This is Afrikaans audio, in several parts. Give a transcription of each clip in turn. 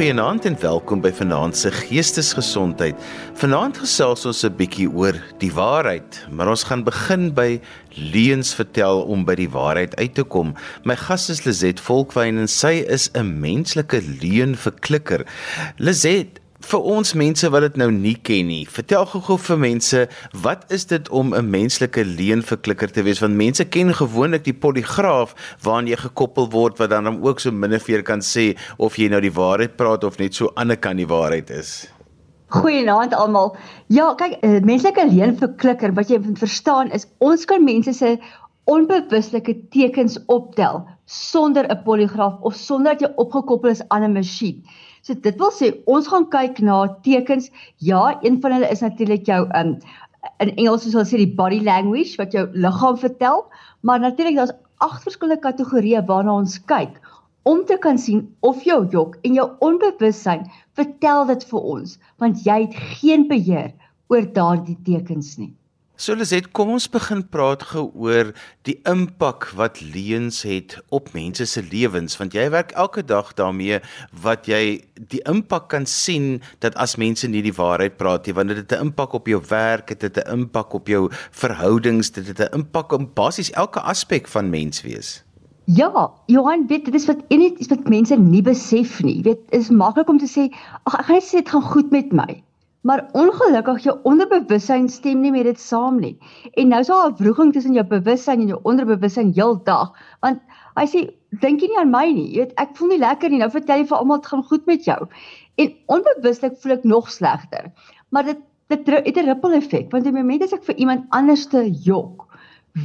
Goeienaand en welkom by Vanaand se Geestesgesondheid. Vanaand gesels ons 'n bietjie oor die waarheid, maar ons gaan begin by leuns vertel om by die waarheid uit te kom. My gas is Lizet Volkwyn en sy is 'n menslike leunverklikker. Lizet, vir ons mense wat dit nou nie ken nie. Vertel gou-gou vir mense, wat is dit om 'n menslike leenverklikker te wees? Want mense ken gewoonlik die poligraaf waaraan jy gekoppel word wat dan ook so min of meer kan sê of jy nou die waarheid praat of net so ander kan die waarheid is. Goeienaand almal. Ja, kyk, 'n menslike leenverklikker wat jy moet verstaan is ons kan mense se onbewuslike tekens optel sonder 'n poligraaf of sonder dat jy opgekoppel is aan 'n masjien. So dit wil sê ons gaan kyk na tekens. Ja, een van hulle is natuurlik jou um in Engels sou hulle sê die body language wat jou liggaam vertel, maar natuurlik daar's agt verskillende kategorieë waarna ons kyk om te kan sien of jou jok en jou onbewussyn vertel dit vir ons, want jy het geen beheer oor daardie tekens nie. So Liset, kom ons begin praat gou oor die impak wat leuns het op mense se lewens want jy werk elke dag daarmee wat jy die impak kan sien dat as mense nie die waarheid praat nie, want dit het 'n impak op jou werk, dit het 'n impak op jou verhoudings, dit het 'n impak op basies elke aspek van menswees. Ja, Johan, weet dit is wat enige wat mense nie besef nie. Jy weet, is maklik om te sê, ag ek gaan net sê dit gaan goed met my. Maar ongelukkig jou onderbewussyn stem nie met dit saam nie. En nou is daar 'n wroging tussen jou bewussyn en jou onderbewussyn heeldag, want hy sê dink jy nie aan my nie. Jy weet ek voel nie lekker nie. Nou vertel jy vir almal dit gaan goed met jou. En onbewuslik voel ek nog slegter. Maar dit dit het 'n ripple effek, want op die oomblik as ek vir iemand anders te jok,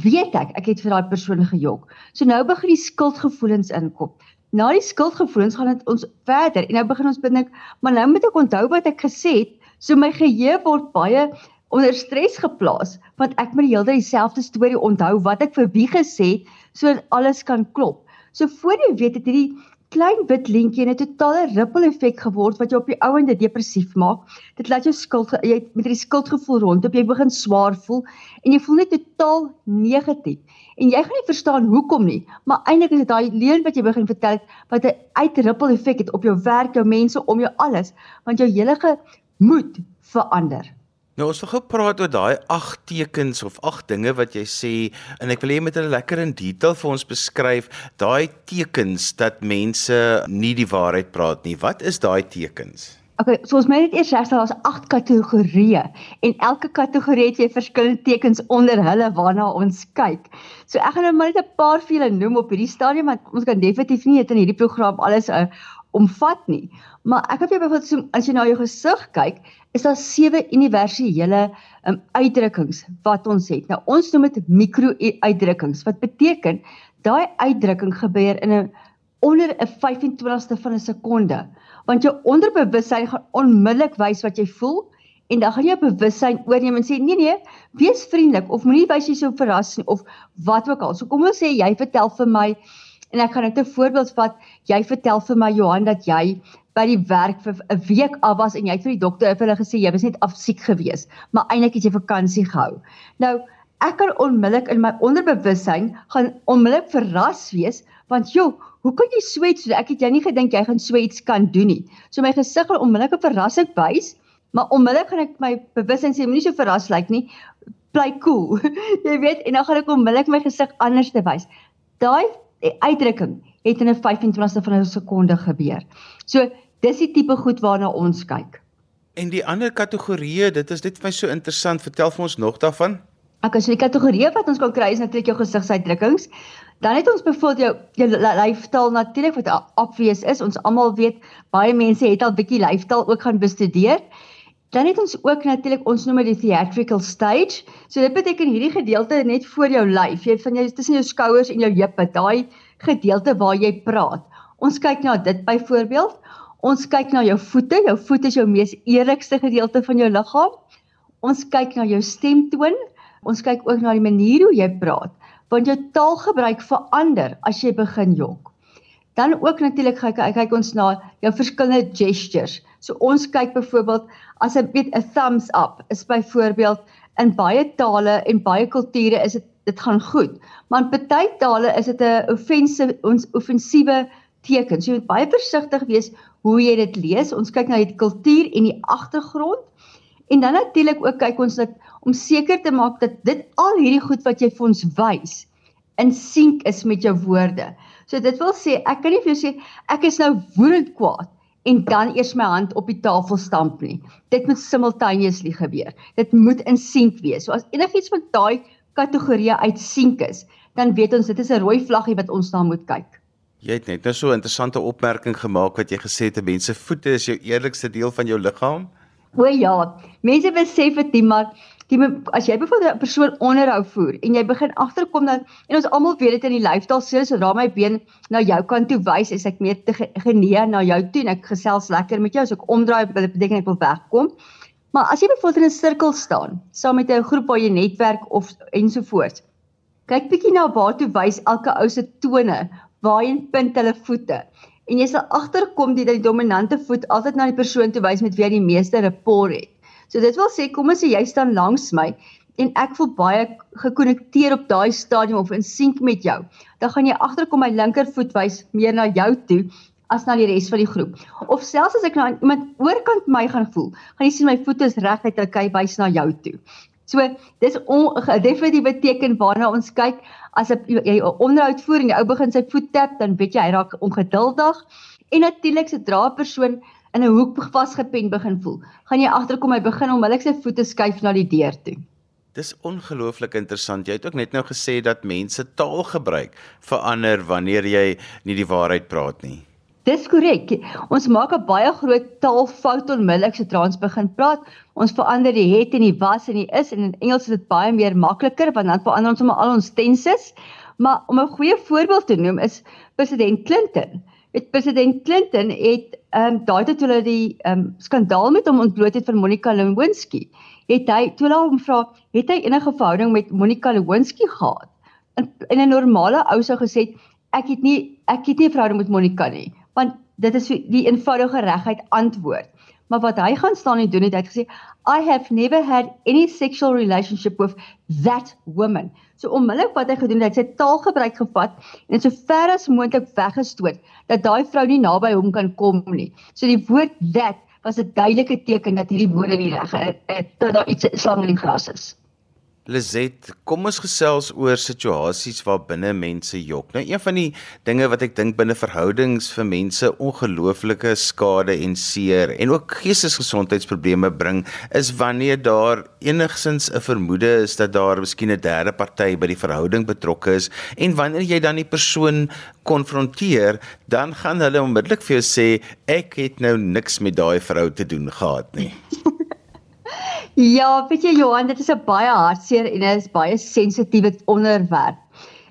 weet ek ek het vir daai persoon gejok. So nou begin die skuldgevoelens inkom. Na die skuldgevoelens gaan dit ons verder en nou begin ons dink, maar nou moet ek onthou wat ek gesê het So my geheue word baie onder stres geplaas want ek moet die hele tyd dieselfde storie onthou wat ek vir wie gesê het sodat alles kan klop. So voor jy weet het hierdie klein wit lintjie 'n totale ripple effek geword wat jou op die ouende depressief maak. Dit laat jou skuld jy met hierdie skuldgevoel rondop jy begin swaar voel en jy voel net totaal negatief. En jy gaan nie verstaan hoekom nie, maar eintlik is dit daai leuen wat jy begin vertel wat 'n uitripple effek het op jou werk, jou mense, om jou alles, want jou hele moet verander. Nou ons wil gou praat oor daai agt tekens of agt dinge wat jy sê en ek wil hê jy moet hulle lekker in detail vir ons beskryf daai tekens dat mense nie die waarheid praat nie. Wat is daai tekens? Okay, so ons moet net eers regstel daar's agt kategorieë en elke kategorie het jy verskillende tekens onder hulle waarna ons kyk. So ek gaan nou maar net 'n paar vir julle noem op hierdie stadium want ons kan definitief nie in hierdie program alles uh, omvat nie. Maar ek het byvoorbeeld so as jy na jou gesig kyk, is daar sewe universele um, uitdrukkings wat ons het. Nou ons noem dit mikro-uitdrukkings wat beteken daai uitdrukking gebeur in 'n onder 'n 25ste van 'n sekonde. Want jou onderbewussyn gaan onmiddellik wys wat jy voel en dan gaan jy bewussyn oorneem en sê nee nee, wees vriendelik of moenie wys jy so verras nie of wat ook al. So kom ons sê jy vertel vir my En ek kan net 'n voorbeeld vat. Jy vertel vir my Johan dat jy by die werk vir 'n week af was en jy het vir die dokter vir hulle gesê jy was net afsiek gewees, maar eintlik het jy vakansie gehou. Nou, ek kan onmiddellik in my onderbewussyn gaan onmiddellik verras wees want joh, hoe kan jy so iets doen? Ek het jy nie gedink jy gaan so iets kan doen nie. So my gesig gaan onmiddellik 'n verrassing wys, maar onmiddellik gaan ek my bewussyn sê moenie so verras lyk nie. Bly cool. jy weet, en dan gaan ek onmiddellik my gesig anders te wys. Daai uitdrukking het in 'n 25ste van 'n sekonde gebeur. So dis die tipe goed waarna ons kyk. En die ander kategorieë, dit is net vir my so interessant. Vertel vir ons nog daarvan. Ek as die kategorieë wat ons kan kry is natuurlik jou gesigsuitdrukkings. Dan het ons byvoorbeeld jou jou lyfstaal natuurlik wat obvious is. Ons almal weet baie mense het al bietjie lyfstaal ook gaan bestudeer. Dan het ons ook natuurlik ons noem dit die theatrical stage. So dit beteken hierdie gedeelte net voor jou lyf, jy van jou tussen jou skouers en jou heupe, daai gedeelte waar jy praat. Ons kyk na dit byvoorbeeld. Ons kyk na jou voete. Jou voet is jou mees eerlikste gedeelte van jou liggaam. Ons kyk na jou stemtoon. Ons kyk ook na die manier hoe jy praat, want jou taalgebruik verander as jy begin jok. Dan ook natuurlik kyk kyk ons na jou verskillende gestures. So ons kyk byvoorbeeld as 'n weet 'n thumbs up is byvoorbeeld in baie tale en baie kulture is dit dit gaan goed. Maar in baie tale is dit 'n offensive ons offensiewe tekens. So jy moet baie versigtig wees hoe jy dit lees. Ons kyk na die kultuur en die agtergrond. En dan natuurlik ook kyk ons dat om seker te maak dat dit al hierdie goed wat jy vir ons wys in sink is met jou woorde. So dit wil sê ek kan nie vir jou sê ek is nou woedend kwaad en dan eers my hand op die tafel stamp nie. Dit moet simultaneously gebeur. Dit moet in sink wees. So as enigiets van daai kategorieë uit sink is, dan weet ons dit is 'n rooi vlaggie wat ons na moet kyk. Jy het net nou so 'n interessante opmerking gemaak wat jy gesê het mense voete is jou eerlikste deel van jou liggaam. O ja, mense besef dit nie, maar die as jy byvoorbeeld 'n persoon onderhou voer en jy begin agterkom dat en ons almal weet dit in die lyfstaal so sodra my been na jou kant toe wys, is ek meer te genee na jou toe en ek gesels lekker met jou as ek omdraai, dit beteken ek wil wegkom. Maar as jy byvoorbeeld in 'n sirkel staan, saam met 'n groep waar jy netwerk of ensovoorts. Kyk bietjie na waar toe wys elke ou se tone, waarheen punt hulle voete en jy sal agterkom dat die dominante voet altyd na die persoon toe wys met wie hy die meeste rapport het. So dit wil sê kom ons sê jy staan langs my en ek voel baie gekonnekteer op daai stadium of in sink met jou. Dan gaan jy agterkom my linkervoet wys meer na jou toe as na die res van die groep. Of selfs as ek nou iemand oorkant my gaan voel, gaan jy sien my voete is reguit en hy wys na jou toe. So dis 'n definitiewe teken waarna ons kyk as jy 'n onderhoud voer en die ou begin sy voet tap, dan weet jy hy raak ongeduldig. En natuurlik sodra 'n persoon in 'n hoek vasgepen begin voel, gaan jy agterkom hy begin onmiddellik sy voete skuif na die deur toe. Dis ongelooflik interessant. Jy het ook net nou gesê dat mense taal gebruik verander wanneer jy nie die waarheid praat nie. Dis korrek. Ons maak 'n baie groot taalfout onmiddellik sodra ons begin praat. Ons verander die het en die was en die is en in Engels is dit baie meer makliker want dan verander ons sommer al ons tenses. Maar om 'n goeie voorbeeld te noem is president Clinton. Met president Clinton het ehm um, daai toe hulle die ehm um, skandaal met hom ontbloot het van Monica Lewinsky. Het hy toe hulle hom vra, het hy enige verhouding met Monica Lewinsky gehad? In, in 'n normale ou sou gesê ek het nie ek het nie 'n verhouding met Monica nie want dit is die eenvoudige regheid antwoord. Maar wat hy gaan staan en doen het hy het gesê I have never had any sexual relationship with that woman. So onmiddellik wat hy gedoen het, hy sy taalgebruik gevat en dit so ver as moontlik weggestoot dat daai vrou nie naby hom kan kom nie. So die woord that was 'n duidelike teken dat hierdie woorde nie reg is dat daar iets slang in die gras is. Lizet, kom ons gesels oor situasies waar binne mense jok. Nou een van die dinge wat ek dink binne verhoudings vir mense ongelooflike skade en seer en ook geestesgesondheidsprobleme bring, is wanneer daar enigsins 'n vermoede is dat daar miskien 'n derde party by die verhouding betrokke is en wanneer jy dan die persoon konfronteer, dan gaan hulle onmiddellik vir jou sê ek het nou niks met daai vrou te doen gehad nie. Ja, weet jy Johan, dit is 'n baie hartseer en 'n baie sensitiewe onderwerp.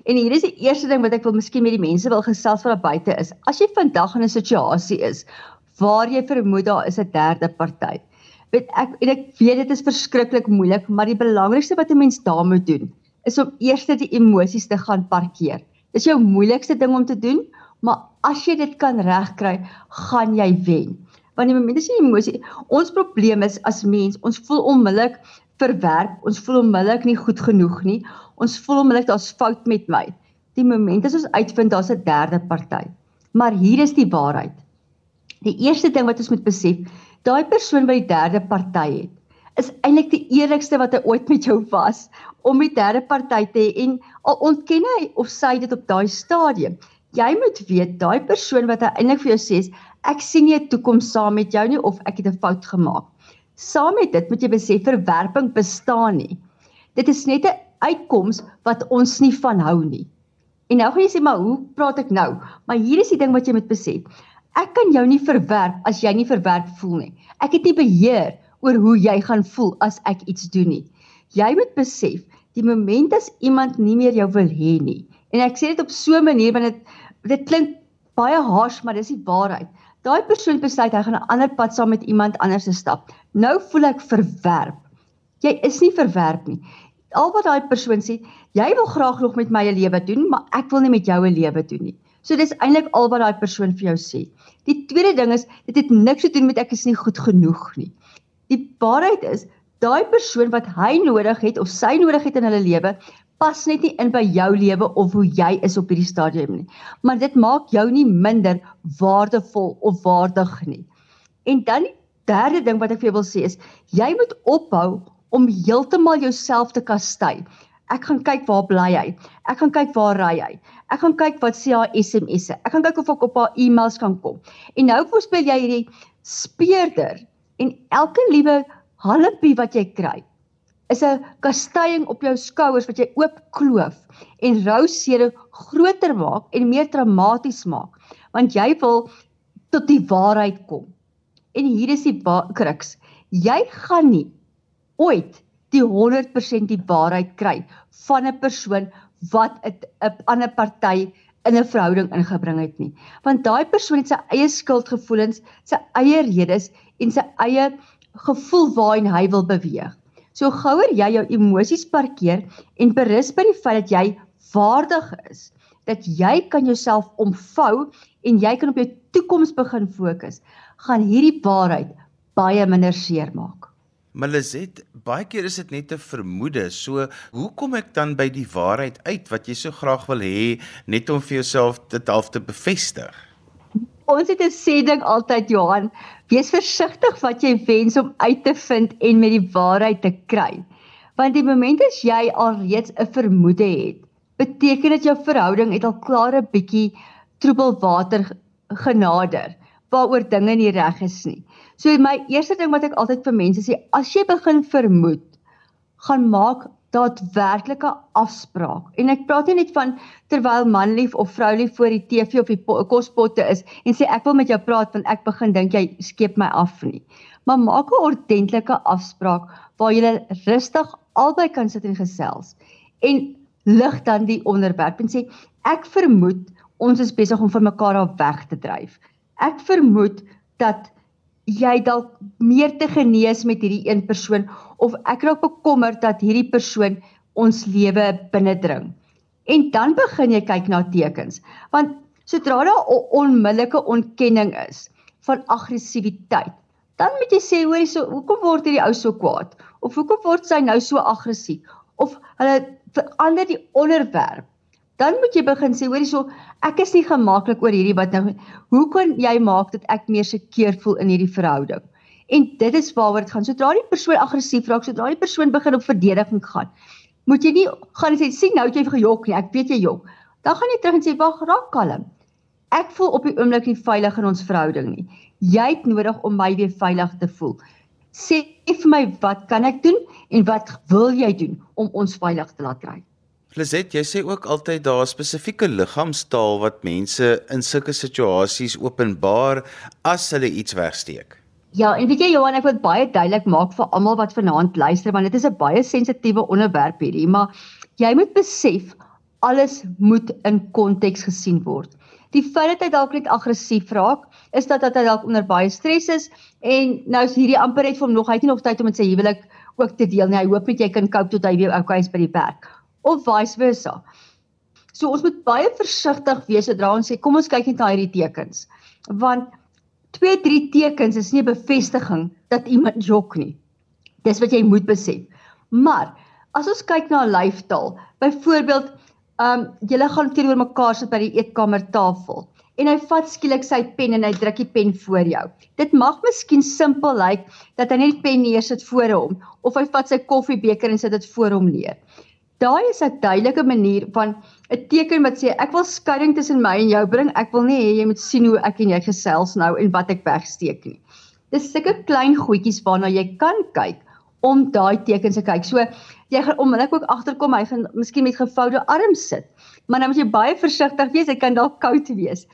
En hier is die eerste ding wat ek wil miskien met die mense wil gesels van buite is. As jy vandag in 'n situasie is waar jy vermoed daar is 'n derde party. Weet ek en ek weet dit is verskriklik moeilik, maar die belangrikste wat 'n mens daar moet doen is om eers die emosies te gaan parkeer. Dis jou moeilikste ding om te doen, maar as jy dit kan regkry, gaan jy wen oomblik as jy emosie ons probleem is as mens ons voel onmiddellik verwerp ons voel onmiddellik nie goed genoeg nie ons voel onmiddellik daar's fout met my. Die oomblik as ons uitvind daar's 'n derde party maar hier is die waarheid. Die eerste ding wat ons moet besef daai persoon wat die derde party het is eintlik die eerlikste wat hy ooit met jou was om die derde party te hê en al ontken hy of sy dit op daai stadium jy moet weet daai persoon wat eintlik vir jou sê ek sien nie 'n toekoms saam met jou nie of ek het 'n fout gemaak. Saam met dit moet jy besef verwerping bestaan nie. Dit is net 'n uitkoms wat ons nie van hou nie. En nou gaan jy sê maar hoe praat ek nou? Maar hier is die ding wat jy moet besef. Ek kan jou nie verwerp as jy nie verwerp voel nie. Ek het nie beheer oor hoe jy gaan voel as ek iets doen nie. Jy moet besef, die oomblik as iemand nie meer jou wil hê nie. En ek sê dit op so 'n manier want dit dit klink baie harsh, maar dis die waarheid. Daai persoon besluit hy gaan 'n ander pad saam met iemand anders stap. Nou voel ek verwerp. Jy is nie verwerp nie. Al wat daai persoon sê, jy wil graag nog met my 'n lewe doen, maar ek wil nie met jou 'n lewe doen nie. So dis eintlik al wat daai persoon vir jou sê. Die tweede ding is, dit het niks te doen met ek is nie goed genoeg nie. Die waarheid is, daai persoon wat hy nodig het of sy nodig het in hulle lewe, pas net nie in by jou lewe of hoe jy is op hierdie stadium nie. Maar dit maak jou nie minder waardevol of waardig nie. En dan die derde ding wat ek vir jou wil sê is jy moet ophou om heeltemal jouself te kastei. Ek gaan kyk waar bly hy. Ek gaan kyk waar ry hy. Ek gaan kyk wat sê haar SMS'e. Ek gaan kyk of ek op haar e-mails kan kom. En nou voorspel jy hierdie speurder en elke liewe halmpie wat jy kry is 'n kastuiing op jou skouers wat jy oop kloof en rou seere groter maak en meer traumaties maak want jy wil tot die waarheid kom. En hier is die kruks. Jy gaan nie ooit die 100% die waarheid kry van 'n persoon wat 'n ander party in 'n verhouding ingebring het nie. Want daai persoon het sy eie skuldgevoelens, sy eie redes en sy eie gevoel waarheen hy wil beweeg. So gouer jy jou emosies parkeer en berus by die feit dat jy waardig is, dat jy kan jouself omvou en jy kan op jou toekoms begin fokus, gaan hierdie waarheid baie minder seer maak. Meliset, baie keer is dit net 'n vermoede. So, hoe kom ek dan by die waarheid uit wat jy so graag wil hê net om vir jouself dit half te bevestig? Ons het 'n sê ding altyd Johan, wees versigtig wat jy wens om uit te vind en met die waarheid te kry. Want die oomblik as jy alreeds 'n vermoede het, beteken dit jou verhouding het al klaar 'n bietjie troebel water genader waaroor dinge nie reg is nie. So my eerste ding wat ek altyd vir mense sê, as jy begin vermoed, gaan maak daadwerklike afspraak. En ek praat nie net van terwyl manlief of vroulief voor die TV of die kospotte is en sê ek wil met jou praat want ek begin dink jy skeep my af nie. Maar maak 'n ordentlike afspraak waar jy rustig albei kan sit en gesels en lig dan die onderwerp en sê ek vermoed ons is besig om van mekaar af weg te dryf. Ek vermoed dat jy dalk meer te genees met hierdie een persoon of ek raak bekommerd dat hierdie persoon ons lewe binnendring. En dan begin jy kyk na tekens. Want sodra daar 'n onmiddellike ontkenning is van aggressiwiteit, dan moet jy sê hoorie so hoekom word hierdie ou so kwaad of hoekom word sy nou so aggressief of hulle verander die onderwerp dan moet jy begin sê hoorie so ek is nie gemaklik oor hierdie wat nou hoe kan jy maak dat ek meer seker voel in hierdie verhouding? En dit is waaroor dit gaan. Sodra die persoon aggressief raak sodra die persoon begin op verdediging gaan moet jy nie gaan sê sien nou het jy gejok nie ek weet jy jok. Dan gaan jy terug en sê wag raak kalm. Ek voel op die oomblik nie veilig in ons verhouding nie. Jy het nodig om my weer veilig te voel. Sê vir my wat kan ek doen en wat wil jy doen om ons veilig te laat kry Liset, jy sê ook altyd daar spesifieke liggaamstaal wat mense in sulke situasies openbaar as hulle iets wegsteek. Ja, en weet jy Johan, ek wil baie duidelik maak vir almal wat vanaand luister want dit is 'n baie sensitiewe onderwerp hierdie, maar jy moet besef alles moet in konteks gesien word. Die feit dat hy dalk net aggressief raak, is dat dat hy dalk onder baie stres is en nou is hierdie amper net vir hom nog hy het nie nog tyd om met sy huwelik ook te deel nie. Hy hoop net jy kan cope tot hy weer okay is by die werk of vice versa. So ons moet baie versigtig wees sodra ons sê kom ons kyk net na hierdie tekens. Want 2, 3 tekens is nie 'n bevestiging dat iemand jok nie. Dis wat jy moet besef. Maar as ons kyk na lyfstaal, byvoorbeeld, ehm um, julle gaan teenoor mekaar sit by die eetkamertafel en hy vat skielik sy pen en hy druk die pen voor jou. Dit mag miskien simpel lyk like, dat hy net die pen neersit voor hom of hy vat sy koffiebeker en sit dit voor hom neer. Daai is 'n duidelike manier van 'n teken wat sê ek wil skeiding tussen my en jou bring. Ek wil nie hê jy moet sien hoe ek en jy gesels nou en wat ek wegsteek nie. Dis sulke klein goedjies waarna jy kan kyk om daai tekens te kyk. So jy gaan onmiddellik ook agterkom hy gaan miskien met gevoude arms sit. Maar nou moet jy baie versigtig wees, dit kan dalk koud wees.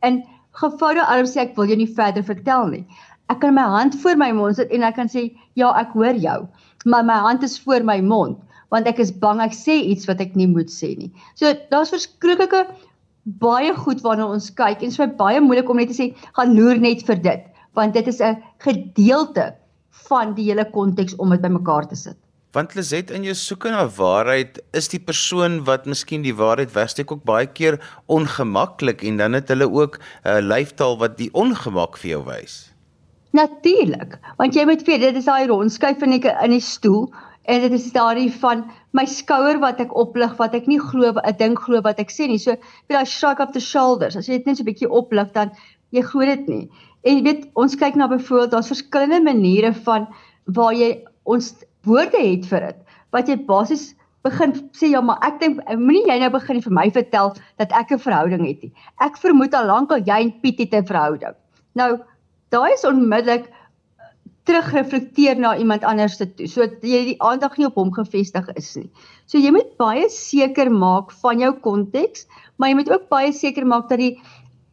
En gevoude arms sê ek wil jou nie verder vertel nie. Ek kan my hand voor my mond sit en ek kan sê ja, ek hoor jou, maar my hand is voor my mond want ek is bang ek sê iets wat ek nie moet sê nie. So daar's verskriklike baie goed waarna ons kyk en dit is baie moeilik om net te sê gaan loer net vir dit want dit is 'n gedeelte van die hele konteks om dit bymekaar te sit. Want Liset in jou soeke na waarheid is die persoon wat miskien die waarheid wegsteek ook baie keer ongemaklik en dan het hulle ook 'n uh, lyfstaal wat die ongemak vir jou wys. Natuurlik, want jy moet weet dit is daai rondskyf in die in die stoel En dit is daardie van my skouer wat ek oplig wat ek nie glo ek dink glo wat ek sê nie. So vir daai shrug of the shoulders. As jy dit net so 'n bietjie oplig dan jy glo dit nie. En jy weet ons kyk na byvoorbeeld daar's verskillende maniere van waar jy ons woorde het vir dit. Wat jy basies begin sê ja, maar ek dink moenie jy nou begin vir my vertel dat ek 'n verhouding het nie. Ek vermoed al lank al jy en Piet het 'n verhouding. Nou, daai is onmiddellik terugreflekteer na iemand anders se toe. So jy die aandag nie op hom gefestig is nie. So jy moet baie seker maak van jou konteks, maar jy moet ook baie seker maak dat die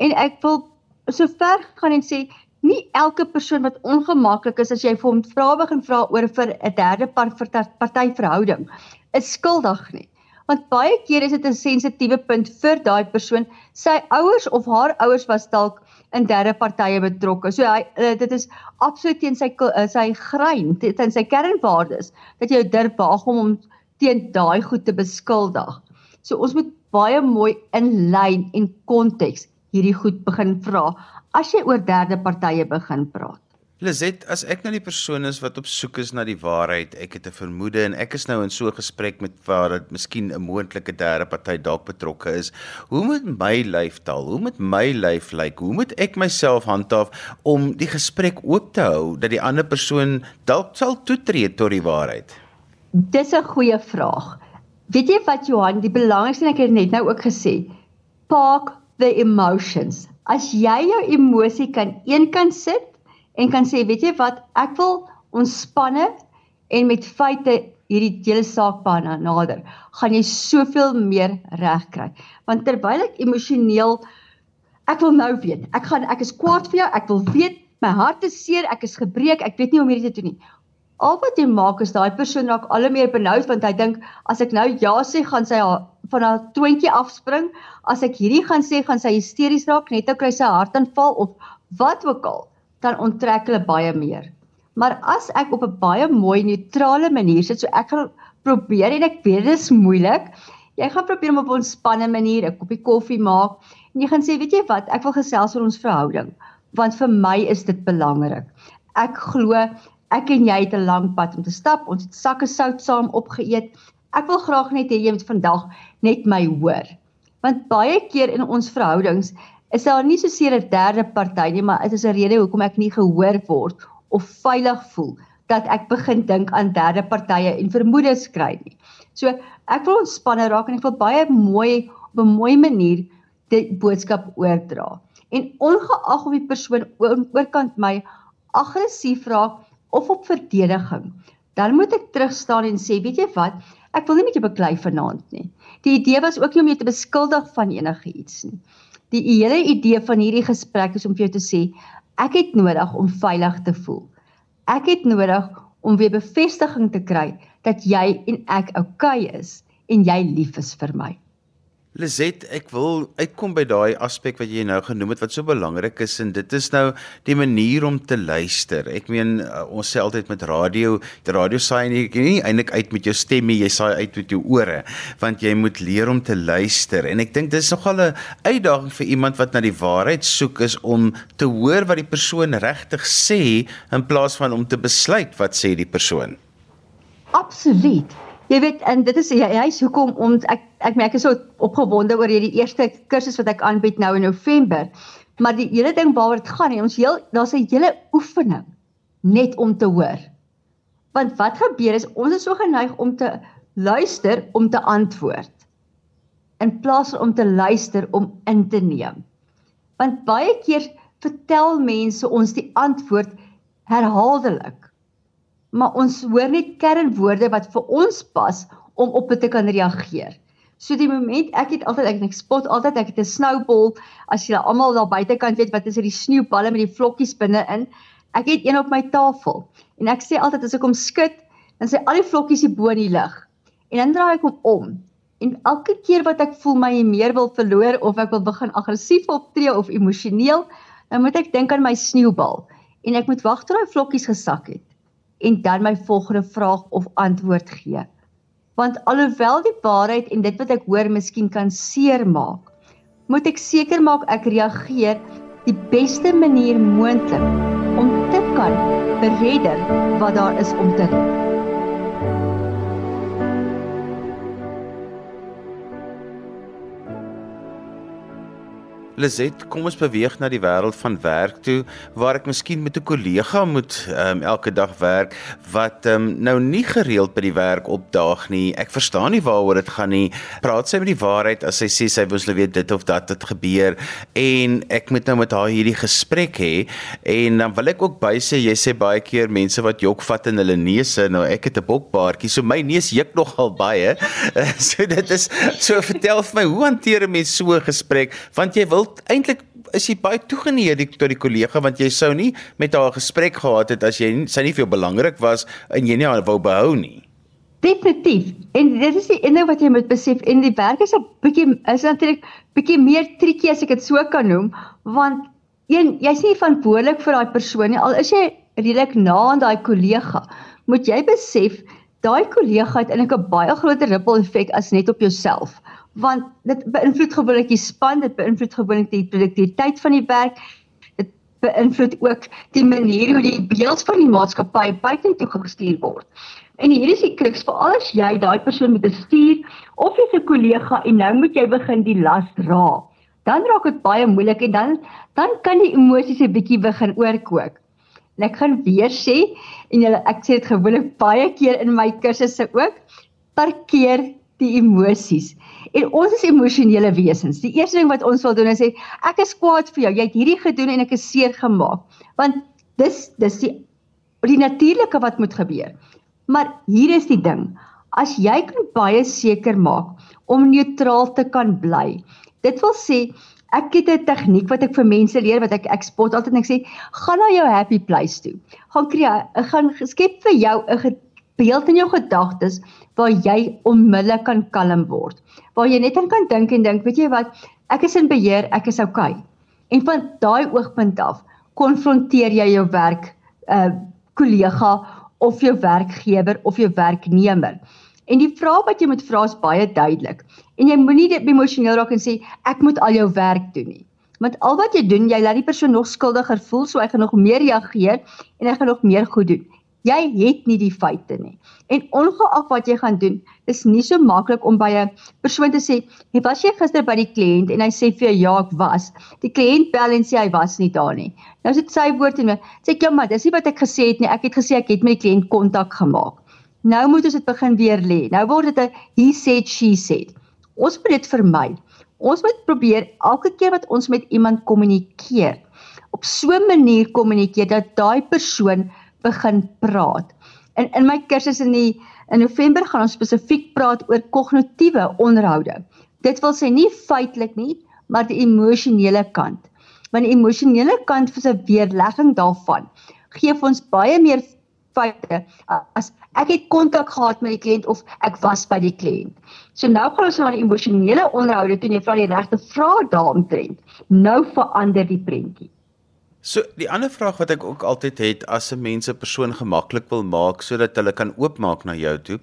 en ek wil so ver gaan en sê nie elke persoon wat ongemaklik is as jy vir hom vra begin vra oor vir 'n derde party verhouding is skuldig nie. Want baie keer is dit 'n sensitiewe punt vir daai persoon. Sy ouers of haar ouers was dalk in derde partye betrokke. So hy uh, dit is absoluut teen sy uh, sy grein, teen sy kernwaardes dat jy durf waag om hom teen daai goed te beskuldig. So ons moet baie mooi in lyn en konteks hierdie goed begin vra as jy oor derde partye begin praat. Lizet, as ek nou die persoon is wat op soek is na die waarheid, ek het 'n vermoede en ek is nou in so 'n gesprek met waar dit miskien 'n moontlike derde party dalk betrokke is, hoe moet my lyf taal? Hoe moet my lyf lyk? Hoe moet ek myself handhaaf om die gesprek oop te hou dat die ander persoon dalk sal toetree tot die waarheid? Dis 'n goeie vraag. Weet jy wat Johan, die belangrikste ek het net nou ook gesê, park the emotions. As jy jou emosie kan eenkant sit en kan sê, weet jy wat, ek wil ontspanne en met feite hierdie hele saak bana nader, gaan jy soveel meer reg kry. Want terwyl ek emosioneel ek wil nou weet, ek gaan ek is kwaad vir jou, ek wil weet. My hart is seer, ek is gebreek, ek weet nie hoe om hierdie te doen nie. Al wat jy maak is daai persoon raak al hoe meer benoud want hy dink as ek nou ja sê gaan sy van haar twintjie afspring, as ek hierdie gaan sê gaan sy hysteries raak, net ou kry sy hartaanval of wat ook al dan onttrek hulle baie meer. Maar as ek op 'n baie mooi neutrale manier sit, so ek gaan probeer en ek weet dit is moeilik. Jy gaan probeer om op 'n ontspanne manier 'n koppie koffie maak en jy gaan sê, weet jy wat, ek wil gesels oor ons verhouding, want vir my is dit belangrik. Ek glo ek en jy het 'n lang pad om te stap. Ons het sakke sout saam opgeëet. Ek wil graag net hê jy moet vandag net my hoor. Want baie keer in ons verhoudings is daar nie so seer 'n derde party nie, maar dit is 'n rede hoekom ek nie gehoor word of veilig voel dat ek begin dink aan derde partye en vermoedes kry nie. So ek wil ontspanne raak en ek wil baie mooi op 'n mooi manier die boodskap oordra. En ongeag of die persoon oorkant my aggressief raak of op verdediging, dan moet ek terugstaan en sê, weet jy wat, ek wil nie met jou beklei vanaand nie. Die idee was ook nie om jou te beskuldig van enigiets nie. Die hele idee van hierdie gesprek is om vir jou te sê ek het nodig om veilig te voel. Ek het nodig om weer bevestiging te kry dat jy en ek oukei okay is en jy lief is vir my. Lizet, ek wil uitkom by daai aspek wat jy nou genoem het wat so belangrik is en dit is nou die manier om te luister. Ek meen uh, ons sê altyd met radio, die radio saai nie, nie eintlik uit met jou stem nie, jy saai uit met jou ore, want jy moet leer om te luister. En ek dink dis nogal 'n uitdaging vir iemand wat na die waarheid soek is om te hoor wat die persoon regtig sê in plaas van om te besluit wat sê die persoon. Absoluut. Jy weet en dit is hy hy's hoekom ons ek ek merk ek is so opgewonde oor hierdie eerste kursus wat ek aanbied nou in November. Maar die hele ding waaroor dit gaan, ons heel daar's 'n hele oefening net om te hoor. Want wat gebeur is ons is so geneig om te luister om te antwoord in plaas om te luister om in te neem. Want baie keer vertel mense ons die antwoord herhaaldelik maar ons hoor net kernwoorde wat vir ons pas om op dit te kan reageer. So die oomblik ek het altyd ek, ek spot altyd ek het 'n snowball as jy almal daar buitekant weet wat is hierdie sneeuballe met die vlokkies binne-in. Ek het een op my tafel en ek sê altyd as ek hom skud, dan sê al die vlokkies hier bo in die lug. En dan draai ek hom om. En elke keer wat ek voel my meer wil verloor of ek wil begin aggressief optree of emosioneel, dan moet ek dink aan my sneeubal en ek moet wag tot daai vlokkies gesak het en dan my volgende vraag of antwoord gee. Want alhoewel die waarheid en dit wat ek hoor miskien kan seermaak, moet ek seker maak ek reageer die beste manier moontlik om te kan beredder wat daar is om te doen. Lizet, kom ons beweeg na die wêreld van werk toe waar ek miskien met 'n kollega moet um, elke dag werk wat um, nou nie gereeld by die werk opdaag nie. Ek verstaan nie waaroor dit gaan nie. Praat sy met die waarheid as sy sê sy wou net weet dit of dat het gebeur en ek moet nou met haar hierdie gesprek hê en dan wil ek ook by sê jy sê baie keer mense wat jok vat in hulle neuse. Nou ek het 'n bokbaartjie, so my neus juk nogal baie. so dit is so vertel vir my hoe hanteer 'n mens so 'n gesprek want jy wil eintlik is jy baie toegeneig tot die kollega want jy sou nie met haar gesprek gehad het as jy sy nie vir jou belangrik was en jy nie haar wou behou nie. Definitief. En dit is die ene wat jy moet besef en die werk is 'n bietjie is natuurlik bietjie meer triekie as ek dit so kan noem want een jy's nie verantwoordelik vir daai persoon nie al is jy redelik na aan daai kollega moet jy besef daai kollega het eintlik 'n baie groter ripple effek as net op jouself want dit beïnvloed gewoonlik die span, dit beïnvloed gewoonlik die produktiwiteit van die werk. Dit beïnvloed ook die manier hoe die beeld van die maatskappy buitentoe gestuur word. En hier is die kruks vir al as jy daai persoon moet bestuur of jy's 'n kollega en nou moet jy begin die las dra. Dan raak dit baie moeilik en dan dan kan die emosies 'n bietjie begin oorkook. En ek gaan weer sê en julle ek sê dit gewoonlik baie keer in my kursusse ook, parkeer die emosies. En ons is emosionele wesens. Die eerste ding wat ons wil doen is sê ek is kwaad vir jou. Jy het hierdie gedoen en ek is seer gemaak. Want dis dis die die natuurlike wat moet gebeur. Maar hier is die ding. As jy kan baie seker maak om neutraal te kan bly. Dit wil sê ek het 'n tegniek wat ek vir mense leer wat ek ek spot altyd en ek sê gaan na jou happy place toe. Gaan kry gaan skep vir jou 'n beeld in jou gedagtes waar jy onmiddellik kan kalm word. Waar jy net kan dink en dink, weet jy wat, ek is in beheer, ek is oukei. Okay. En van daai oogpunt af konfronteer jy jou werk uh kollega of jou werkgewer of jou werknemer. En die vraag wat jy moet vra is baie duidelik. En jy moenie emosioneel raak en sê ek moet al jou werk doen nie. Want al wat jy doen, jy laat die persoon nog skuldiger voel, so hy gaan nog meer reageer en hy gaan nog meer goed doen. Jy het nie die feite nie. En ongeag wat jy gaan doen, is nie so maklik om by 'n persoon te sê, "Jy was jy gister by die kliënt?" en hy sê vir jou, "Ja, ek was." Die kliënt bel en sê hy was nie daar nie. Nou is dit sy woord en sê ek, "Ja, maar dis nie wat ek gesê het nie. Ek het gesê ek het met die kliënt kontak gemaak." Nou moet ons dit begin weer lê. Nou word dit 'n he said she said. Ons moet dit vermy. Ons moet probeer elke keer wat ons met iemand kommunikeer, op so 'n manier kommunikeer dat daai persoon begin praat. In in my kursus in die in November gaan ons spesifiek praat oor kognitiewe onderhoude. Dit wil sê nie feitelik nie, maar die emosionele kant. Want die emosionele kant vir 'n weerlegging daarvan gee ons baie meer feite as ek het kontak gehad met die kliënt of ek was by die kliënt. So nou gaan ons na die emosionele onderhoude toe en jy vra die regte vrae daaromtrent. Nou verander die prentjie. So die ander vraag wat ek ook altyd het as 'n mens 'n persoon gemaklik wil maak sodat hulle kan oopmaak na jou toe.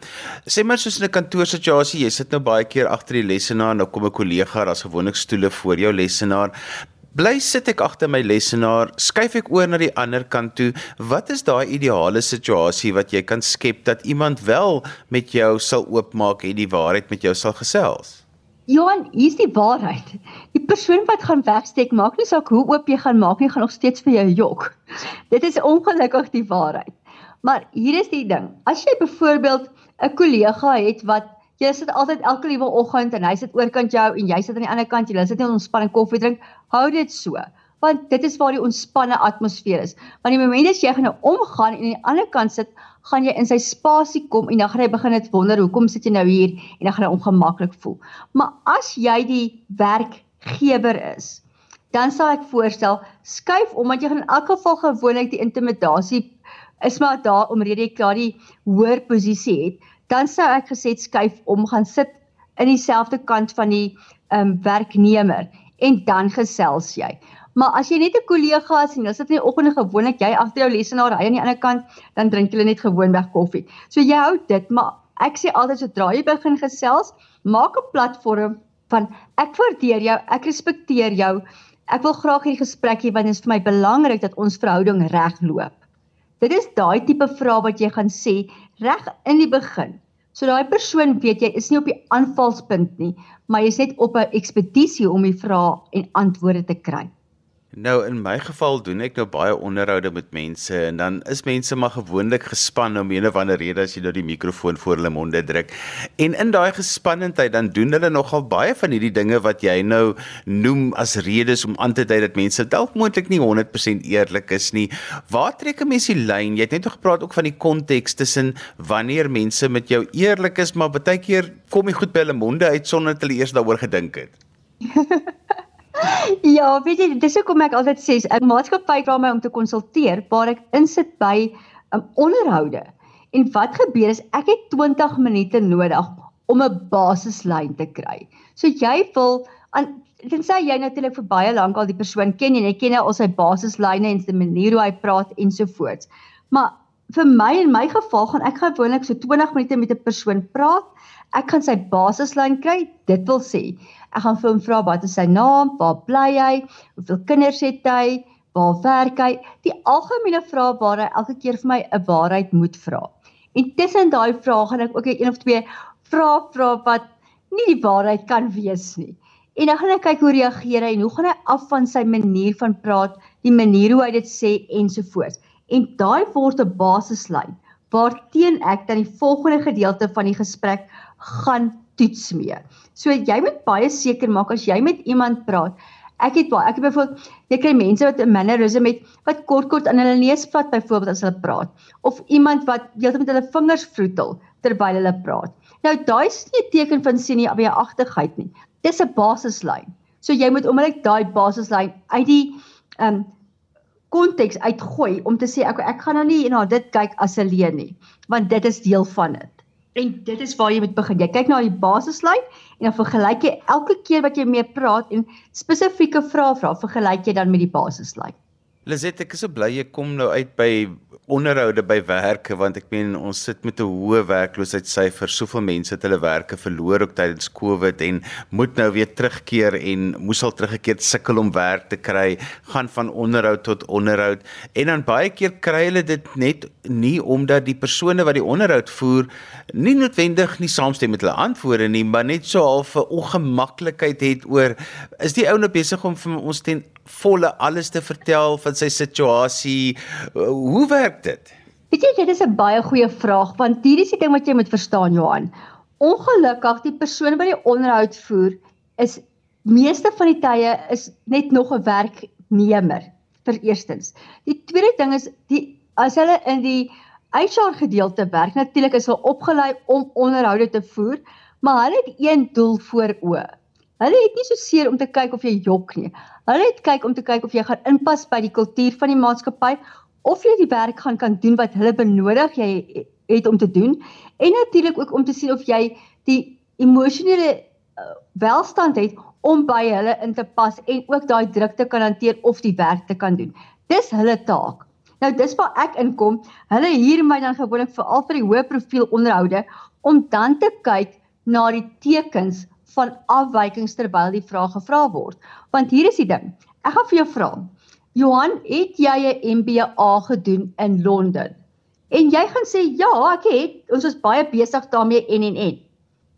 Sê maar soos in 'n kantoorsituasie, jy sit nou baie keer agter die lesenaar en nou kom 'n kollega, daar's gewoonlik stoele voor jou lesenaar. Bly sit ek agter my lesenaar, skuif ek oor na die ander kant toe. Wat is daai ideale situasie wat jy kan skep dat iemand wel met jou sal oopmaak en die waarheid met jou sal gesels? Johan, hier's die waarheid. Die persoon wat gaan wegsteek, maak nie saak hoe oop jy gaan maak nie, gaan nog steeds vir jou jok. Dit is ongelukkig die waarheid. Maar hier is die ding. As jy byvoorbeeld 'n kollega het wat jy sit altyd elke liewe oggend en hy sit oorkant jou en jy sit aan die ander kant, jy sit net ontspanning koffie drink, hou dit so want dit is waar die ontspanne atmosfeer is. Want die oomblik as jy gaan nou omgaan en aan die ander kant sit, gaan jy in sy spasie kom en dan gaan hy begin net wonder hoekom sit jy nou hier en dan gaan hy ongemaklik voel. Maar as jy die werkgewer is, dan sal ek voorstel skuif omdat jy gaan in elk geval gewoonlik die intimidasie is maar daar omrede jy klaar die hoër posisie het, dan sou ek gesê skuif om gaan sit in dieselfde kant van die ehm um, werknemer en dan gesels jy. Maar as jy net 'n kollega is en jy sit in die oggende gewoonlik jy agter jou lesenaar hy aan die ander kant, dan drink julle net gewoonweg koffie. So jy hou dit, maar ek sê altyd sodra jy begin gesels, maak 'n platform van ek waardeer jou, ek respekteer jou. Ek wil graag hierdie gesprek hê want dit is vir my belangrik dat ons verhouding reg loop. Dit is daai tipe vrae wat jy gaan sê reg in die begin So daai persoon weet jy is nie op die aanvalspunt nie, maar jy is net op 'n ekspedisie om die vrae en antwoorde te kry. Nou in my geval doen ek nou baie onderhoude met mense en dan is mense maar gewoonlik gespan om een of ander rede as jy nou die mikrofoon voor hulle monde druk. En in daai gespannendheid dan doen hulle nogal baie van hierdie dinge wat jy nou noem as redes om aan te dui dat mense dalk moontlik nie 100% eerlik is nie. Waar trek 'n mens die lyn? Jy het net gepraat ook van die konteks tussen wanneer mense met jou eerlik is, maar baie keer kom jy goed by hulle monde uit sonder dat hulle eers daaroor gedink het. Ja, weet jy, dis hoekom ek altyd sê 'n maatskappy vra my om te konsulteer waar ek insit by 'n um, onderhoude. En wat gebeur is ek het 20 minute nodig om 'n basislyn te kry. So jy wil aan tensy jy natuurlik vir baie lank al die persoon ken en jy ken nou al sy basislyne en sy manier hoe hy praat ensovoorts. Maar vir my en my geval gaan ek gewoonlik so 20 minute met 'n persoon praat. Ek gaan sy basislyn kry. Dit wil sê, ek gaan vir hom vra wat is sy naam, waar bly hy, hoeveel kinders het hy, waar werk hy? Die algemene vrae waar hy elke keer vir my 'n waarheid moet vra. En tussen daai vrae gaan ek ook een of twee vrae vra wat nie die waarheid kan wees nie. En dan gaan ek kyk hoe reageer hy en hoe gaan hy af van sy manier van praat, die manier hoe hy dit sê ensovoorts en daai word 'n basislyn waarteen ek dan die volgende gedeelte van die gesprek gaan toets mee. So jy moet baie seker maak as jy met iemand praat. Ek het baie ek het byvoorbeeld jy kry mense wat 'n mannerisme het wat kort kort aan hulle neus vat byvoorbeeld as hulle praat of iemand wat heeltemal met hulle vingers vroetel terwyl hulle praat. Nou daai is nie 'n teken van senieagtigheid nie. Dis 'n basislyn. So jy moet onmiddellik daai basislyn uit die ehm um, konteks uitgooi om te sê ek ek gaan nou nie na dit kyk as 'n leen nie, want dit is deel van dit. En dit is waar jy moet begin. Jy kyk na die basislyn en dan vergelyk jy elke keer wat jy mee praat en spesifieke vrae vra, vergelyk jy dan met die basislyn. Lizet, ek is so bly jy kom nou uit by onderhoude by werke want ek meen ons sit met 'n hoë werkloosheidssyfer. Soveel mense het hulle werke verloor ook tydens Covid en moet nou weer terugkeer en moes al teruggekeer sukkel om werk te kry, gaan van onderhoud tot onderhoud en dan baie keer kry hulle dit net nie omdat die persone wat die onderhoud voer nie noodwendig nie saamstem met hulle antwoorde nie, maar net so half 'n ongemaklikheid het oor is die ou nou besig om vir ons ten volle alles te vertel van sy situasie. Hoe werk dit? Weet jy, dit is 'n baie goeie vraag want hier is die ding wat jy moet verstaan Johan. Ongelukkig die persoon wat die onderhoud voer is meeste van die tye is net nog 'n werknemer vir eerstens. Die tweede ding is die as hulle in die HR gedeelte werk, natuurlik is hulle opgelei om onderhoude te voer, maar hulle het een doel voor oë. Hulle het nie so seer om te kyk of jy jok nie. Hulle het kyk om te kyk of jy gaan inpas by die kultuur van die maatskappy of jy die werk gaan kan doen wat hulle benodig jy het om te doen en natuurlik ook om te sien of jy die emosionele uh, welstand het om by hulle in te pas en ook daai druk te kan hanteer of die werk te kan doen. Dis hulle taak. Nou dis waar ek inkom. Hulle huur my dan gewoonlik vir al vir die hoë profiel onderhoude om dan te kyk na die tekens van afwykings terwyl die vraag gevra word. Want hier is die ding. Ek gaan vir jou vra. Johan, het jy 'n MBA gedoen in Londen? En jy gaan sê ja, ek het. Ons was baie besig daarmee en en en.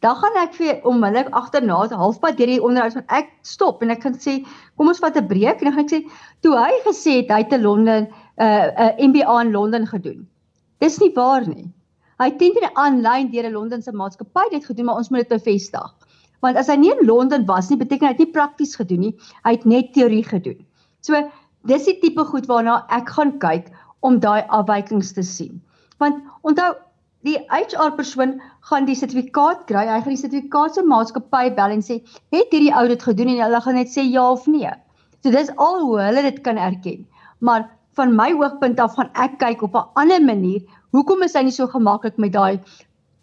Dan gaan ek vir onmiddellik agterna halfpad deur die onderhoud van ek stop en ek gaan sê kom ons vat 'n breek en dan gaan ek sê toe hy gesê het hy het te Londen 'n uh, uh, MBA in Londen gedoen. Dis nie waar nie. Hy het teen aanlyn deur 'n Londense maatskappy dit gedoen, maar ons moet dit bevestig. Want as hy nie in Londen was nie, beteken hy het nie prakties gedoen nie. Hy het net teorie gedoen. So dis die tipe goed waarna ek gaan kyk om daai afwykings te sien. Want onthou die HR persoon gaan die sertifikaat kry. Hy gaan die sertifikaat se maatskappy bel en sê, "Het hierdie ou dit gedoen?" en hulle gaan net sê ja of nee. So dis al hoe hulle dit kan erken. Maar van my oogpunt af gaan ek kyk op 'n ander manier. Hoekom is hy nie so gemaklik met daai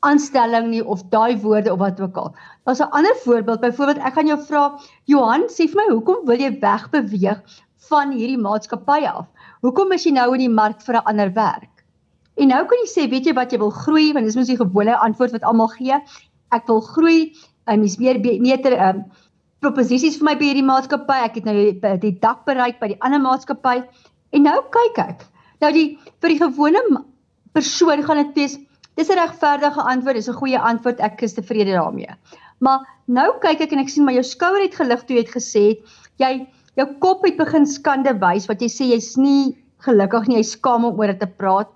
aanstelling nie of daai woorde of wat ook al. Daar's 'n ander voorbeeld. Byvoorbeeld, ek gaan jou vra, Johan, sê vir my, hoekom wil jy wegbeweeg van hierdie maatskappy af? Hoekom is jy nou in die mark vir 'n ander werk? En nou kan jy sê, weet jy wat jy wil groei, want dis mos die gewone antwoord wat almal gee. Ek wil groei. Ek mis meer beter ehm um, proposisies vir my by hierdie maatskappy. Ek het nou die, die dak bereik by die ander maatskappy. En nou kyk ek. Nou die vir die gewone persoon gaan dit wees Dis 'n regverdige antwoord, dis 'n goeie antwoord. Ek is tevrede daarmee. Maar nou kyk ek en ek sien maar jou skouer het gelig toe jy het gesê jy jou kop het begin skande wys wat jy sê jy's nie gelukkig nie, jy skaam om oor dit te praat.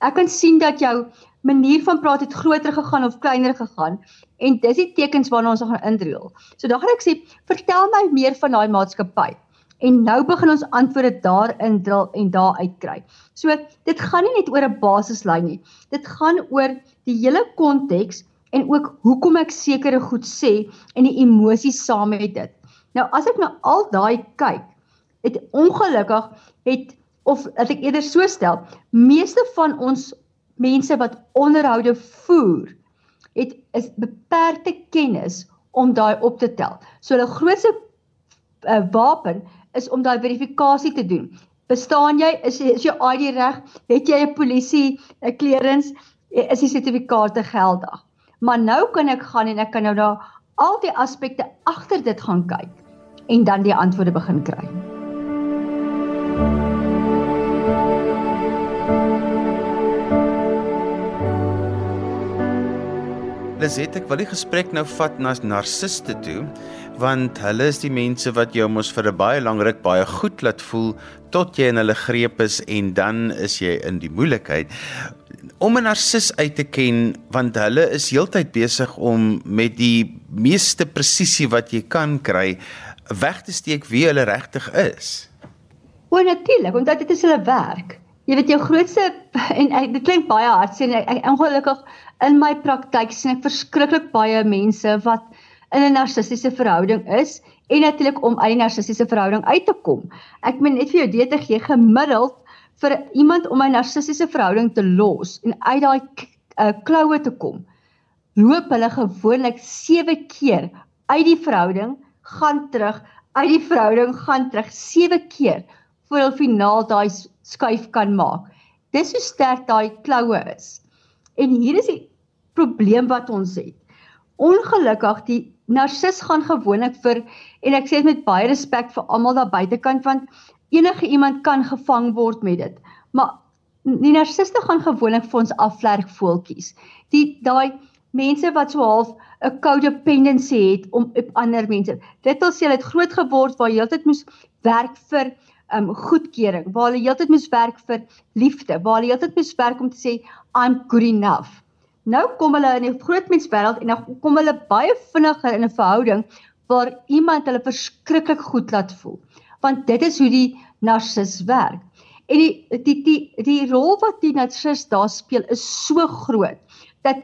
Ek kan sien dat jou manier van praat het groter gegaan of kleiner gegaan en dis die tekens waarna ons gaan indreel. So dan gaan ek sê, vertel my meer van daai maatskappy. En nou begin ons antwoorde daarin drill en daar uitkry. So dit gaan nie net oor 'n basislyn nie. Dit gaan oor die hele konteks en ook hoekom ek sekere goed sê en die emosies saam met dit. Nou as ek na al daai kyk, het ongelukkig het of as ek eerder so stel, meeste van ons mense wat onderhoude voer, het is beperkte kennis om daai op te tel. So hulle grootste uh, wapen is om daai verifikasie te doen. Bestaan jy is, is jou ID reg? Het jy 'n polisie 'n clearance? Is die sertifikate geldig? Maar nou kan ek gaan en ek kan nou daar al die aspekte agter dit gaan kyk en dan die antwoorde begin kry. Liset, ek wil die gesprek nou vat na narciste toe, want hulle is die mense wat jou mos vir 'n baie lang ruk baie goed laat voel tot jy in hulle greep is en dan is jy in die moeilikheid. Om 'n narcis uit te ken, want hulle is heeltyd besig om met die meeste presisie wat jy kan kry weg te steek wie hulle regtig is. O, natuurlik, omdat dit is hulle werk. Jy weet jou grootste en dit klink baie hartseer en ek, ongelukkig in my praktyk sien ek verskriklik baie mense wat in 'n narcissiese verhouding is en natuurlik om uit die narcissiese verhouding uit te kom. Ek meen net vir jou dit te gee gemiddeld vir iemand om 'n narcissiese verhouding te los en uit daai uh, kloue te kom. Loop hulle gewoonlik 7 keer uit die verhouding, gaan terug, uit die verhouding gaan terug 7 keer voor hulle finaal daai skuif kan maak. Dis hoe sterk daai kloue is. En hier is die probleem wat ons het. Ongelukkig die narcis gaan gewoonlik vir en ek sê dit met baie respek vir almal daar buitekant want enige iemand kan gevang word met dit. Maar die narciste gaan gewoonlik vir ons afvlerk voeltjies. Die daai mense wat so half 'n codependency het om op ander mense. Dit wil sê hulle het groot geword waar jy heeltyd moes werk vir um goedkeuring, waar hulle heeltyd moes werk vir liefde, waar hulle heeltyd moes werk om te sê I'm good enough. Nou kom hulle in die groot menswêreld en dan kom hulle baie vinniger in 'n verhouding waar iemand hulle verskriklik goed laat voel. Want dit is hoe die narcis werk. En die die die die rol wat die narcis daar speel is so groot dat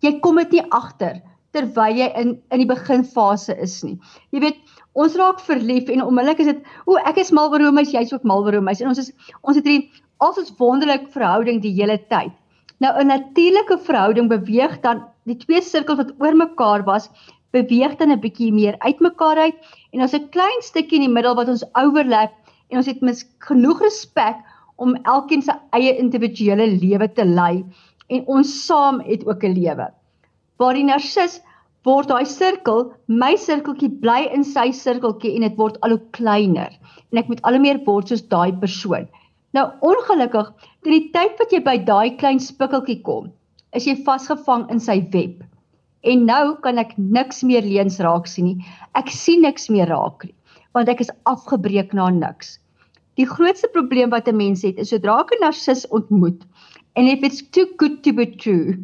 jy kom dit nie agter terwyl jy in in die beginfase is nie. Jy weet, ons raak verlief en onmiddellik is dit o, ek is mal oor Romeis, jy's ook mal oor Romeis en ons is ons het al ons wonderlike verhouding die hele tyd. Nou 'n natuurlike verhouding beweeg dan die twee sirkels wat oor mekaar was, beweeg dan 'n bietjie meer uitmekaar uit en ons 'n klein stukkie in die middel wat ons overlap en ons het mis genoeg respek om elkeen se eie individuele lewe te lei en ons saam het ook 'n lewe. Waar die narcis word daai sirkel, my sirkeltjie bly in sy sirkeltjie en dit word al hoe kleiner en ek moet al hoe meer word soos daai persoon. Nou ongelukkig, teen die tyd wat jy by daai klein spikkeltjie kom, is jy vasgevang in sy web. En nou kan ek niks meer leens raak sien nie. Ek sien niks meer raak nie, want ek is afgebreek na niks. Die grootste probleem wat 'n mens het, is sodra 'n narcis ontmoet en if it's too good to be true,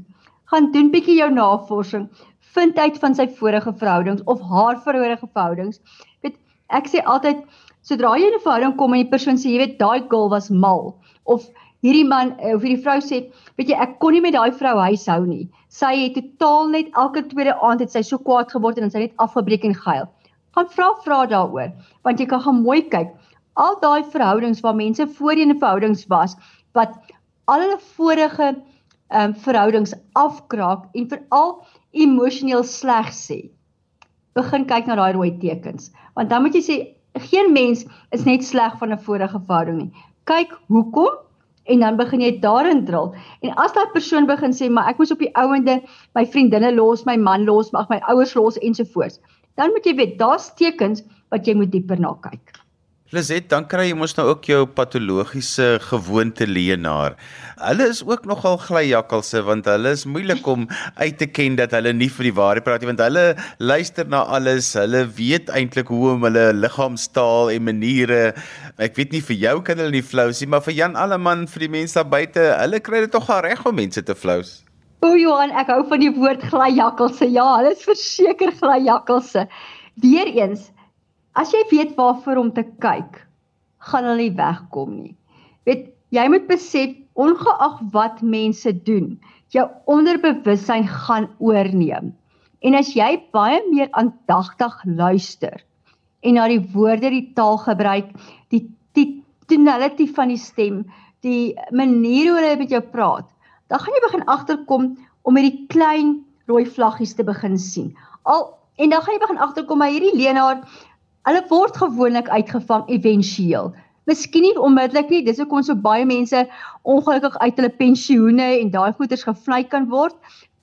gaan doen bietjie jou navorsing, vind uit van sy vorige verhoudings of haar vorige verhoudings. Weet, ek sê altyd sodra jy in 'n verhouding kom en die persoon sê jy weet daai girl was mal of hierdie man eh, of hierdie vrou sê, weet jy ek kon nie met daai vrou huishou nie. Sy het totaal net elke tweede aand het sy so kwaad geword en sy net afgebreek en gehuil. Gaan vra vra daaroor want jy kan gaan mooi kyk. Al daai verhoudings waar mense voorheen in verhoudings was wat al hulle vorige ehm um, verhoudings afkraak en veral emosioneel sleg sê. Begin kyk na daai rooi tekens, want dan moet jy sê geen mens is net sleg van 'n vorige verhouding nie. Kyk hoekom en dan begin jy daarin drill. En as daai persoon begin sê maar ek moes op die ouende my vriendinne los, my man los, mag my ouers los ensovoorts, dan moet jy weet daar's tekens wat jy moet dieper na kyk. Liset, dan kry jy mos nou ook jou patologiese gewoonte leenaar. Hulle is ook nogal glyjakkalse want hulle is moeilik om uit te ken dat hulle nie vir die waarheid praat nie want hulle luister na alles. Hulle weet eintlik hoe om hulle liggaamstaal en maniere. Ek weet nie vir jou kan hulle nie flou sien, maar vir Jan Alleman vir die mense daar buite, hulle kry dit tog reg om mense te flou. O Johan, ek hou van die woord glyjakkalse. Ja, hulle is verseker glyjakkalse. Weereens As jy weet waarvoor om te kyk, gaan hulle nie wegkom nie. Weet, jy moet besef ongeag wat mense doen, jou onderbewussyn gaan oorneem. En as jy baie meer aandagtig luister en na die woorde, die taal gebruik, die die tonality van die stem, die manier hoe hulle met jou praat, dan gaan jy begin agterkom om met die klein rooi vlaggies te begin sien. Al en dan gaan jy begin agterkom maar hierdie leenaar Hulle word gewoonlik uitgevang éventueel. Miskien nie onmiddellik nie, dis hoekom so baie mense ongelukkig uit hulle pensioene en daai goeders gevlei kan word,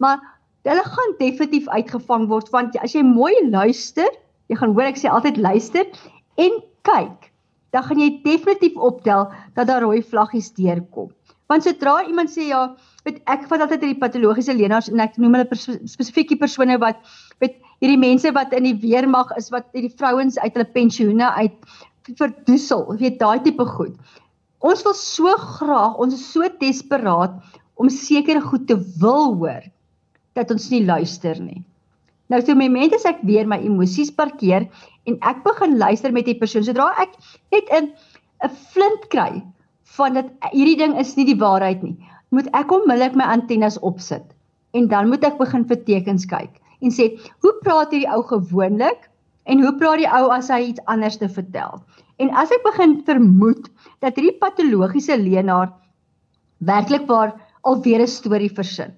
maar hulle gaan definitief uitgevang word want as jy mooi luister, jy gaan hoor ek sê altyd luister en kyk, dan gaan jy definitief optel dat daar rooi vlaggies deurkom. Want sodra iemand sê ja, weet ek vat altyd hierdie patologiese leenaars en ek noem hulle pers spesifieke persone wat weet hierdie mense wat in die weermag is wat hierdie vrouens uit hulle pensioene uit verdoesel, weet daai tipe goed. Ons wil so graag, ons is so desperaat om sekere goed te wil hoor dat ons nie luister nie. Nou so met mense ek weer my emosies parkeer en ek begin luister met die persoon sodra ek net 'n 'n flint kry van dat hierdie ding is nie die waarheid nie, moet ek onmiddellik my antennes opsit en dan moet ek begin vir tekens kyk en sê, "Hoe praat hierdie ou gewoonlik en hoe praat die ou as hy iets anders te vertel?" En as ek begin vermoed dat hierdie patologiese leenaar werklik waar alweer 'n storie versin,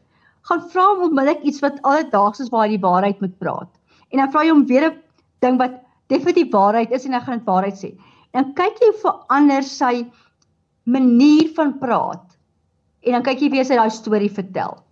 gaan vra hom onmiddellik iets wat alledaags is waar hy die waarheid moet praat. En dan vra jy hom weer 'n ding wat definitief waarheid is en hy gaan dit waarheid sê. En kyk jy hoe verander sy manier van praat. En dan kyk jy weer sy daai storie vertel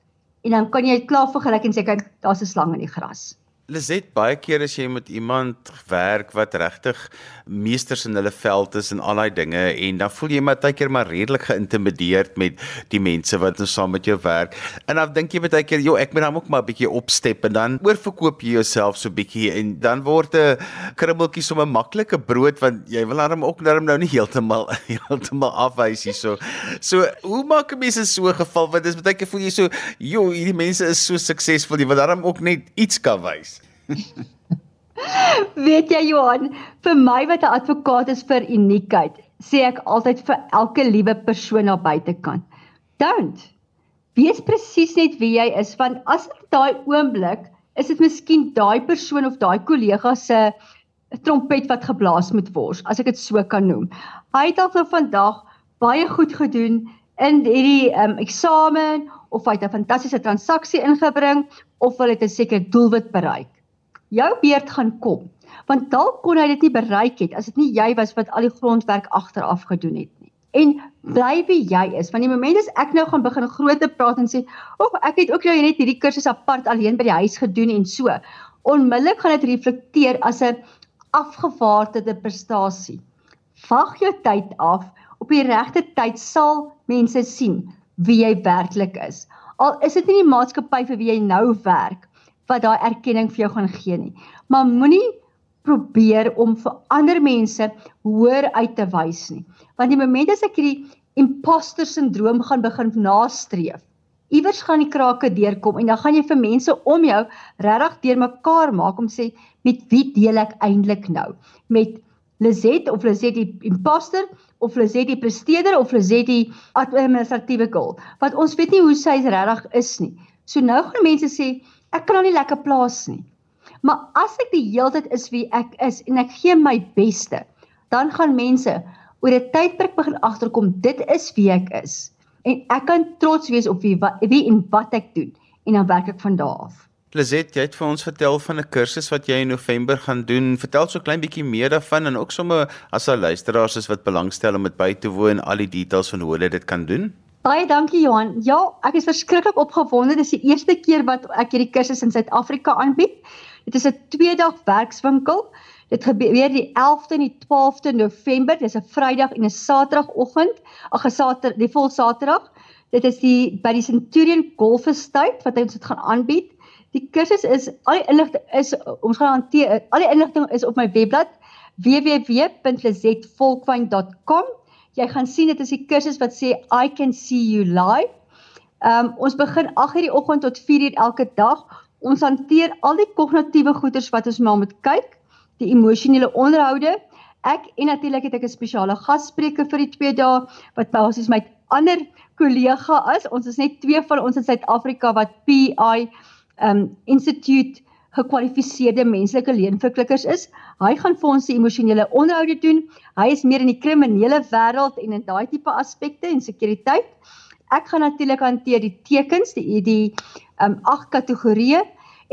en dan kan jy klaar vergelyk en sê kyk daar's 'n slang in die gras. Liset baie keer as jy met iemand werk wat regtig meesters in hulle veld is en al daai dinge en dan voel jy maar baie keer maar redelik geïntimideerd met die mense wat nou saam met jou werk. En dan dink jy baie keer, "Jo, ek moet dan ook maar 'n bietjie opstep" en dan oorverkoop jy jouself so bietjie en dan word 'n kribbeltjie sommer maklike brood want jy wil hom ook darm nou nie heeltemal heeltemal afwys hier so. So, hoe maak 'n mens in so 'n geval want dis baie keer voel jy so, "Jo, hierdie mense is so suksesvol, jy wil darm ook net iets kan wys." Weet jy Johan, vir my wat 'n advokaat is vir uniekheid, sê ek altyd vir elke liewe persoon daar buitekant. Don't. Wees presies net wie jy is want as in daai oomblik is dit miskien daai persoon of daai kollega se trompet wat geblaas moet word, as ek dit so kan noem. Hy het al vandag baie goed gedoen in hierdie um, eksamen of hy het 'n fantastiese transaksie ingebring of hy het 'n sekere doelwit bereik jou beurt gaan kom. Want dalk kon hy dit nie bereik het as dit nie jy was wat al die grondwerk agteraf gedoen het nie. En bly wie jy is. Want die oomblik as ek nou gaan begin groot te praat en sê, "O, oh, ek het ook nou net hierdie kursus apart alleen by die huis gedoen en so." Onmiddellik gaan dit reflekteer as 'n afgevaardigde prestasie. Vag jou tyd af. Op die regte tyd sal mense sien wie jy werklik is. Al is dit nie die maatskappy vir wie jy nou werk wat daai erkenning vir jou gaan gee nie. Maar moenie probeer om vir ander mense hoër uit te wys nie. Want die oomblik as ek hierdie imposter sindroom gaan begin nastreef, iewers gaan die krake deurkom en dan gaan jy vir mense om jou regtig deurmekaar maak om sê met wie deel ek eintlik nou? Met Lizet of Lizet die imposter of Lizet die presteerder of Lizet die administratiewe goal? Want ons weet nie hoe sy regtig is nie. So nou gaan mense sê ek kan hom nie lekker plaas nie. Maar as ek die heeltyd is wie ek is en ek gee my beste, dan gaan mense oor 'n tydperk begin agterkom dit is wie ek is en ek kan trots wees op wie wie en wat ek doen en dan werk ek van daar af. Plazet, jy het vir ons vertel van 'n kursus wat jy in November gaan doen. Vertel so klein bietjie meer daarvan en ook sommer as al luisteraars is wat belangstel om dit by te woon, al die details van hoe hulle dit kan doen. Baie dankie Johan. Ja, ek is verskriklik opgewonde. Dit is die eerste keer wat ek hierdie kursus in Suid-Afrika aanbied. Dit is 'n 2-dag werkswinkel. Dit gebeur die 11de en die 12de November. Dis 'n Vrydag en 'n Saterdagoggend. Ag, 'n Saterdag, die vol Saterdag. Dit is die by die Centurion Golf Estate wat ons dit gaan aanbied. Die kursus is al die inligting is ons gaan hanteer. Al die inligting is op my webblad www.lizetvolkwyn.com. Jy gaan sien dit is die kursus wat sê I can see you live. Ehm um, ons begin 8:00 die oggend tot 4:00 elke dag. Ons hanteer al die kognitiewe goeters wat ons maar moet kyk, die emosionele onderhoude. Ek en natuurlik het ek 'n spesiale gasspreker vir die 2 dae wat basies my ander kollega is. Ons is net twee van ons in Suid-Afrika wat PI um ehm, Institute gekwalifiseerde menslike leenverklikkers is. Hy gaan vir ons die emosionele onderhoude doen. Hy is meer in die kriminele wêreld en in daai tipe aspekte en sekuriteit. Ek gaan natuurlik hanteer die tekens, die die um agt kategorieë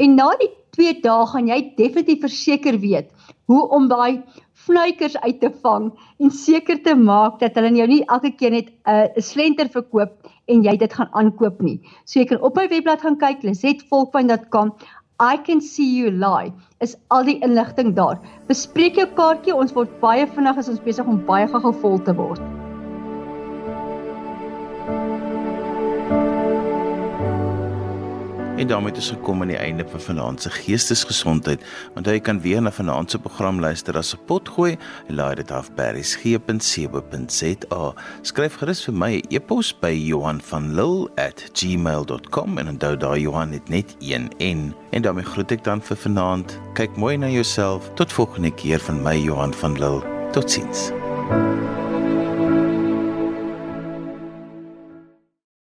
en na die 2 dae gaan jy definitief verseker weet hoe om daai fluikers uit te vang en seker te maak dat hulle jou nie elke keer net 'n uh, slenter verkoop en jy dit gaan aankoop nie. So jy kan op my webblad gaan kyk, lisetvolkpunt.com. I can see you live. Is al die inligting daar. Bespreek jou kaartjie, ons word baie vinnig as ons besig om baie gou-gou vol te word. En daarmee ons gekom aan die einde van vanaand se geestesgesondheid. Onthou jy kan weer na vanaand se program luister as 'n potgooi. Laai dit af by resgep.co.za. Skryf gerus vir my 'n e e-pos by Johanvanlull@gmail.com en onthou daai Johan het net een N. En daarmee groet ek dan vir vanaand. Kyk mooi na jouself. Tot volgende keer van my Johan van Lill. Totsiens. thank you